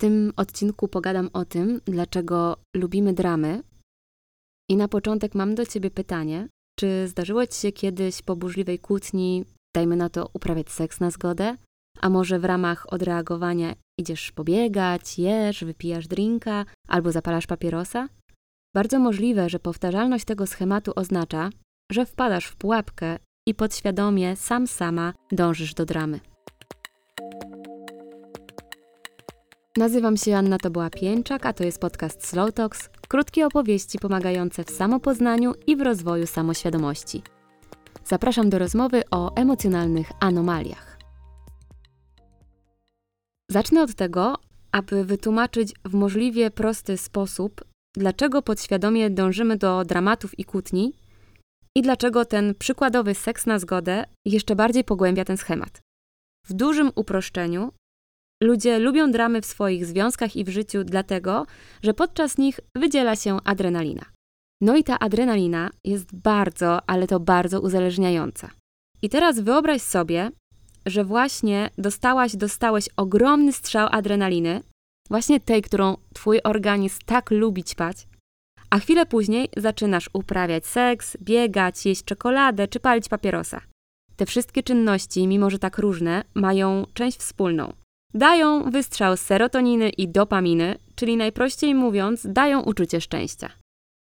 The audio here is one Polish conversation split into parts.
tym odcinku pogadam o tym, dlaczego lubimy dramy. I na początek mam do ciebie pytanie: czy zdarzyło ci się kiedyś po burzliwej kłótni, dajmy na to, uprawiać seks na zgodę? A może w ramach odreagowania idziesz pobiegać, jesz, wypijasz drinka albo zapalasz papierosa? Bardzo możliwe, że powtarzalność tego schematu oznacza, że wpadasz w pułapkę i podświadomie sam sama dążysz do dramy. Nazywam się Anna Toboła Pięczak, a to jest podcast Slow Talks, krótkie opowieści pomagające w samopoznaniu i w rozwoju samoświadomości. Zapraszam do rozmowy o emocjonalnych anomaliach. Zacznę od tego, aby wytłumaczyć w możliwie prosty sposób, dlaczego podświadomie dążymy do dramatów i kłótni i dlaczego ten przykładowy seks na zgodę jeszcze bardziej pogłębia ten schemat. W dużym uproszczeniu, ludzie lubią dramy w swoich związkach i w życiu dlatego, że podczas nich wydziela się adrenalina. No i ta adrenalina jest bardzo, ale to bardzo uzależniająca. I teraz wyobraź sobie, że właśnie dostałaś, dostałeś ogromny strzał adrenaliny, właśnie tej, którą twój organizm tak lubi ćpać, a chwilę później zaczynasz uprawiać seks, biegać, jeść czekoladę czy palić papierosa. Te wszystkie czynności, mimo że tak różne, mają część wspólną. Dają wystrzał serotoniny i dopaminy, czyli najprościej mówiąc, dają uczucie szczęścia.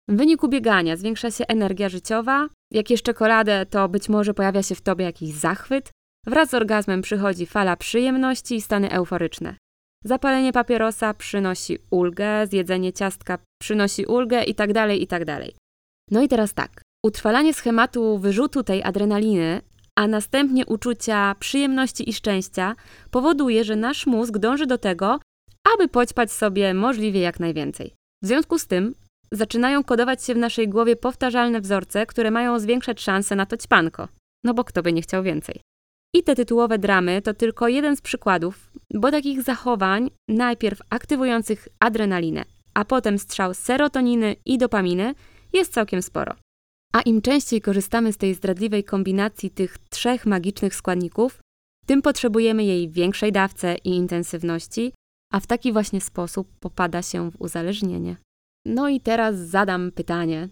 W wyniku biegania zwiększa się energia życiowa, jak jesz czekoladę, to być może pojawia się w tobie jakiś zachwyt, wraz z orgazmem przychodzi fala przyjemności i stany euforyczne. Zapalenie papierosa przynosi ulgę, zjedzenie ciastka przynosi ulgę i tak dalej, i tak. No i teraz tak. Utrwalanie schematu wyrzutu tej adrenaliny, a następnie uczucia przyjemności i szczęścia powoduje, że nasz mózg dąży do tego, aby poćpać sobie możliwie jak najwięcej. W związku z tym zaczynają kodować się w naszej głowie powtarzalne wzorce, które mają zwiększać szanse na to ćpanko. No bo kto by nie chciał więcej? I te tytułowe dramy to tylko jeden z przykładów, bo takich zachowań, najpierw aktywujących adrenalinę, a potem strzał serotoniny i dopaminy, jest całkiem sporo. A im częściej korzystamy z tej zdradliwej kombinacji tych trzech magicznych składników, tym potrzebujemy jej większej dawce i intensywności, a w taki właśnie sposób popada się w uzależnienie. No i teraz zadam pytanie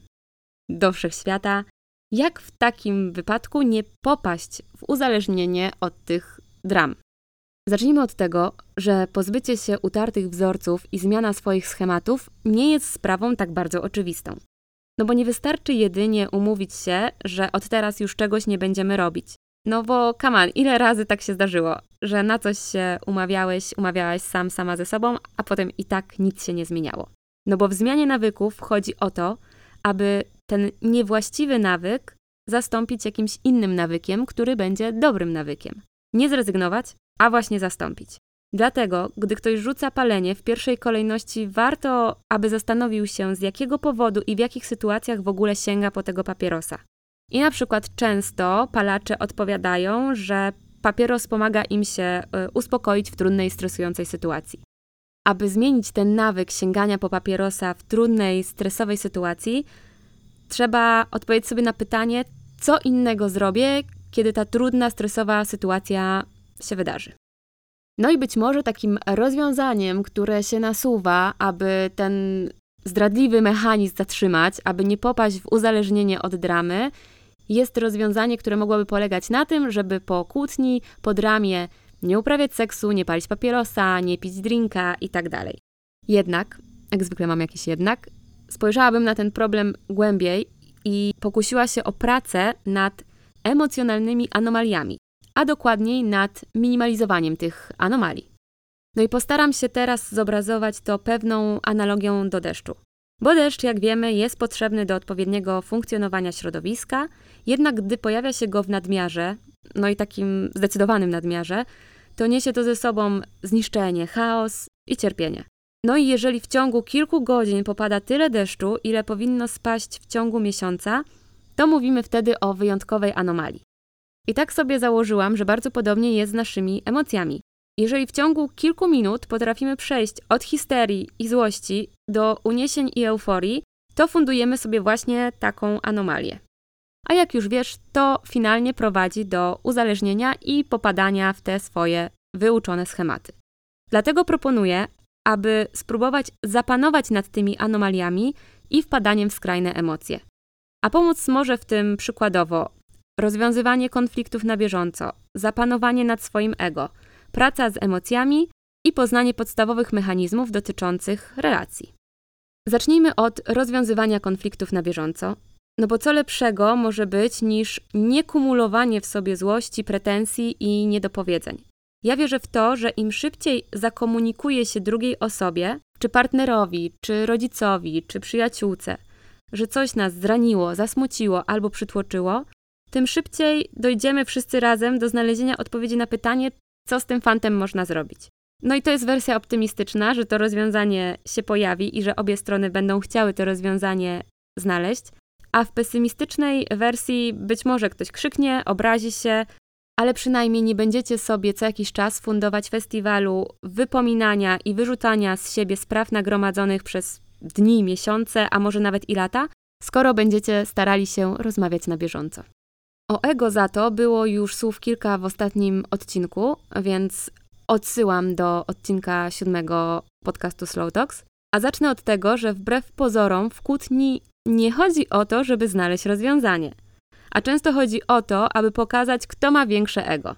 do wszechświata, jak w takim wypadku nie popaść w uzależnienie od tych dram? Zacznijmy od tego, że pozbycie się utartych wzorców i zmiana swoich schematów nie jest sprawą tak bardzo oczywistą. No bo nie wystarczy jedynie umówić się, że od teraz już czegoś nie będziemy robić. No bo kaman, ile razy tak się zdarzyło, że na coś się umawiałeś, umawiałaś sam, sama ze sobą, a potem i tak nic się nie zmieniało. No bo w zmianie nawyków chodzi o to, aby ten niewłaściwy nawyk zastąpić jakimś innym nawykiem, który będzie dobrym nawykiem. Nie zrezygnować, a właśnie zastąpić. Dlatego, gdy ktoś rzuca palenie, w pierwszej kolejności warto, aby zastanowił się, z jakiego powodu i w jakich sytuacjach w ogóle sięga po tego papierosa. I na przykład często palacze odpowiadają, że papieros pomaga im się y, uspokoić w trudnej, stresującej sytuacji. Aby zmienić ten nawyk sięgania po papierosa w trudnej, stresowej sytuacji, trzeba odpowiedzieć sobie na pytanie, co innego zrobię, kiedy ta trudna, stresowa sytuacja się wydarzy. No i być może takim rozwiązaniem, które się nasuwa, aby ten zdradliwy mechanizm zatrzymać, aby nie popaść w uzależnienie od dramy, jest rozwiązanie, które mogłoby polegać na tym, żeby po kłótni, po dramie nie uprawiać seksu, nie palić papierosa, nie pić drinka itd. Tak jednak, jak zwykle mam jakiś jednak, spojrzałabym na ten problem głębiej i pokusiła się o pracę nad emocjonalnymi anomaliami, a dokładniej nad minimalizowaniem tych anomalii. No i postaram się teraz zobrazować to pewną analogią do deszczu. Bo deszcz, jak wiemy, jest potrzebny do odpowiedniego funkcjonowania środowiska, jednak gdy pojawia się go w nadmiarze, no i takim zdecydowanym nadmiarze, to niesie to ze sobą zniszczenie, chaos i cierpienie. No i jeżeli w ciągu kilku godzin popada tyle deszczu, ile powinno spaść w ciągu miesiąca, to mówimy wtedy o wyjątkowej anomalii. I tak sobie założyłam, że bardzo podobnie jest z naszymi emocjami. Jeżeli w ciągu kilku minut potrafimy przejść od histerii i złości do uniesień i euforii, to fundujemy sobie właśnie taką anomalię. A jak już wiesz, to finalnie prowadzi do uzależnienia i popadania w te swoje wyuczone schematy. Dlatego proponuję, aby spróbować zapanować nad tymi anomaliami i wpadaniem w skrajne emocje. A pomóc może w tym przykładowo rozwiązywanie konfliktów na bieżąco, zapanowanie nad swoim ego, praca z emocjami i poznanie podstawowych mechanizmów dotyczących relacji. Zacznijmy od rozwiązywania konfliktów na bieżąco, no bo co lepszego może być niż niekumulowanie w sobie złości, pretensji i niedopowiedzeń. Ja wierzę w to, że im szybciej zakomunikuje się drugiej osobie, czy partnerowi, czy rodzicowi, czy przyjaciółce, że coś nas zraniło, zasmuciło albo przytłoczyło, tym szybciej dojdziemy wszyscy razem do znalezienia odpowiedzi na pytanie, co z tym fantem można zrobić. No i to jest wersja optymistyczna, że to rozwiązanie się pojawi i że obie strony będą chciały to rozwiązanie znaleźć, a w pesymistycznej wersji być może ktoś krzyknie, obrazi się, ale przynajmniej nie będziecie sobie co jakiś czas fundować festiwalu wypominania i wyrzucania z siebie spraw nagromadzonych przez dni, miesiące, a może nawet i lata, skoro będziecie starali się rozmawiać na bieżąco. O ego za to było już słów kilka w ostatnim odcinku, więc odsyłam do odcinka siódmego podcastu Slow Talks. A zacznę od tego, że wbrew pozorom w kłótni nie chodzi o to, żeby znaleźć rozwiązanie, a często chodzi o to, aby pokazać, kto ma większe ego.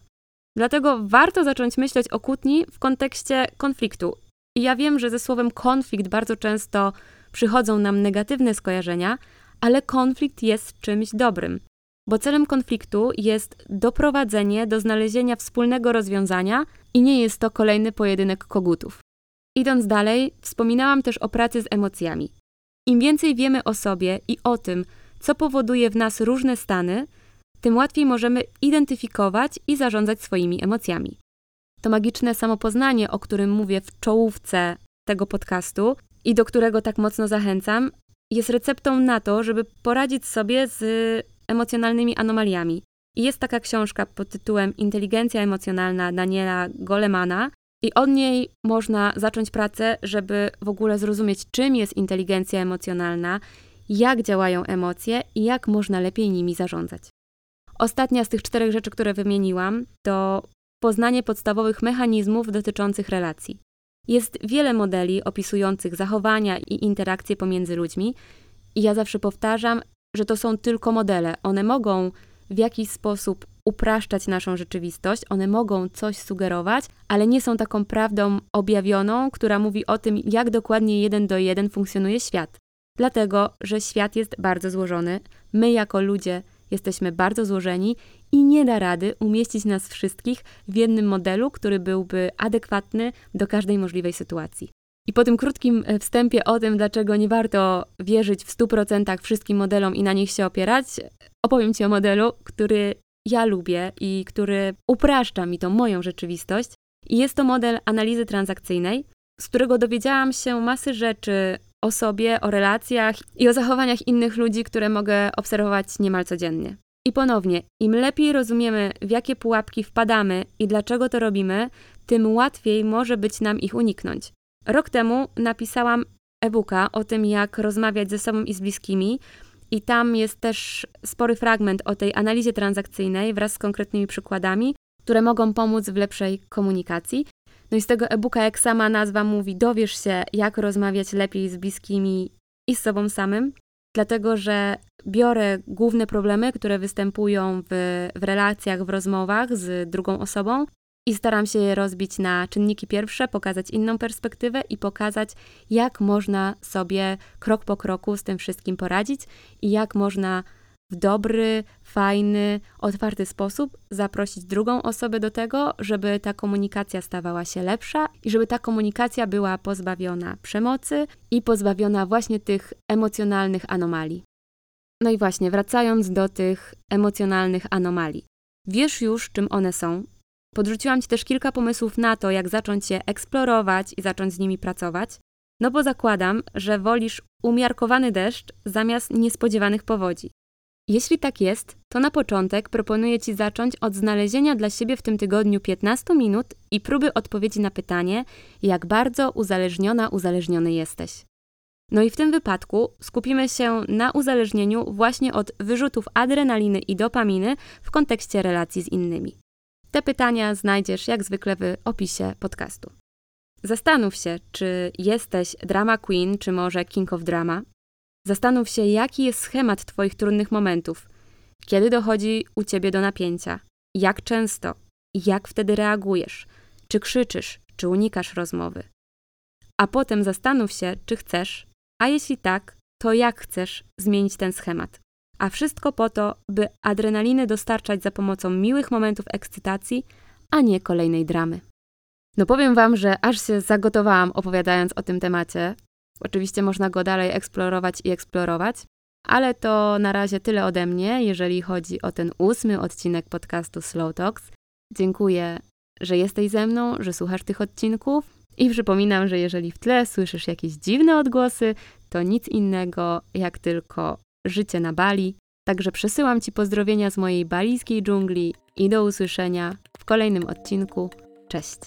Dlatego warto zacząć myśleć o kłótni w kontekście konfliktu. I ja wiem, że ze słowem konflikt bardzo często przychodzą nam negatywne skojarzenia, ale konflikt jest czymś dobrym bo celem konfliktu jest doprowadzenie do znalezienia wspólnego rozwiązania i nie jest to kolejny pojedynek kogutów. Idąc dalej, wspominałam też o pracy z emocjami. Im więcej wiemy o sobie i o tym, co powoduje w nas różne stany, tym łatwiej możemy identyfikować i zarządzać swoimi emocjami. To magiczne samopoznanie, o którym mówię w czołówce tego podcastu i do którego tak mocno zachęcam, jest receptą na to, żeby poradzić sobie z emocjonalnymi anomaliami. I jest taka książka pod tytułem Inteligencja emocjonalna Daniela Golemana, i od niej można zacząć pracę, żeby w ogóle zrozumieć, czym jest inteligencja emocjonalna, jak działają emocje i jak można lepiej nimi zarządzać. Ostatnia z tych czterech rzeczy, które wymieniłam, to poznanie podstawowych mechanizmów dotyczących relacji. Jest wiele modeli opisujących zachowania i interakcje pomiędzy ludźmi, i ja zawsze powtarzam, że to są tylko modele. One mogą w jakiś sposób upraszczać naszą rzeczywistość, one mogą coś sugerować, ale nie są taką prawdą objawioną, która mówi o tym, jak dokładnie jeden do jeden funkcjonuje świat. Dlatego, że świat jest bardzo złożony, my jako ludzie jesteśmy bardzo złożeni i nie da rady umieścić nas wszystkich w jednym modelu, który byłby adekwatny do każdej możliwej sytuacji. I po tym krótkim e, wstępie o tym, dlaczego nie warto wierzyć w 100% wszystkim modelom i na nich się opierać, opowiem Ci o modelu, który ja lubię i który upraszcza mi tą moją rzeczywistość. I jest to model analizy transakcyjnej, z którego dowiedziałam się masy rzeczy o sobie, o relacjach i o zachowaniach innych ludzi, które mogę obserwować niemal codziennie. I ponownie, im lepiej rozumiemy, w jakie pułapki wpadamy i dlaczego to robimy, tym łatwiej może być nam ich uniknąć. Rok temu napisałam e-booka o tym, jak rozmawiać ze sobą i z bliskimi. I tam jest też spory fragment o tej analizie transakcyjnej wraz z konkretnymi przykładami, które mogą pomóc w lepszej komunikacji. No i z tego e-booka, jak sama nazwa mówi, dowiesz się, jak rozmawiać lepiej z bliskimi i z sobą samym, dlatego że biorę główne problemy, które występują w, w relacjach, w rozmowach z drugą osobą i staram się je rozbić na czynniki pierwsze, pokazać inną perspektywę i pokazać, jak można sobie krok po kroku z tym wszystkim poradzić i jak można w dobry, fajny, otwarty sposób zaprosić drugą osobę do tego, żeby ta komunikacja stawała się lepsza i żeby ta komunikacja była pozbawiona przemocy i pozbawiona właśnie tych emocjonalnych anomalii. No i właśnie, wracając do tych emocjonalnych anomalii. Wiesz już, czym one są, Podrzuciłam Ci też kilka pomysłów na to, jak zacząć je eksplorować i zacząć z nimi pracować, no bo zakładam, że wolisz umiarkowany deszcz zamiast niespodziewanych powodzi. Jeśli tak jest, to na początek proponuję Ci zacząć od znalezienia dla siebie w tym tygodniu 15 minut i próby odpowiedzi na pytanie, jak bardzo uzależniona, uzależniony jesteś. No i w tym wypadku skupimy się na uzależnieniu właśnie od wyrzutów adrenaliny i dopaminy w kontekście relacji z innymi. Te pytania znajdziesz jak zwykle w opisie podcastu. Zastanów się, czy jesteś drama queen, czy może king of drama. Zastanów się, jaki jest schemat Twoich trudnych momentów. Kiedy dochodzi u Ciebie do napięcia? Jak często? Jak wtedy reagujesz? Czy krzyczysz? Czy unikasz rozmowy? A potem zastanów się, czy chcesz, a jeśli tak, to jak chcesz zmienić ten schemat. A wszystko po to, by adrenaliny dostarczać za pomocą miłych momentów ekscytacji, a nie kolejnej dramy. No powiem Wam, że aż się zagotowałam opowiadając o tym temacie. Oczywiście można go dalej eksplorować i eksplorować, ale to na razie tyle ode mnie, jeżeli chodzi o ten ósmy odcinek podcastu Slow Talks. Dziękuję, że jesteś ze mną, że słuchasz tych odcinków. I przypominam, że jeżeli w tle słyszysz jakieś dziwne odgłosy, to nic innego jak tylko życie na Bali. Także przesyłam Ci pozdrowienia z mojej balijskiej dżungli i do usłyszenia w kolejnym odcinku. Cześć!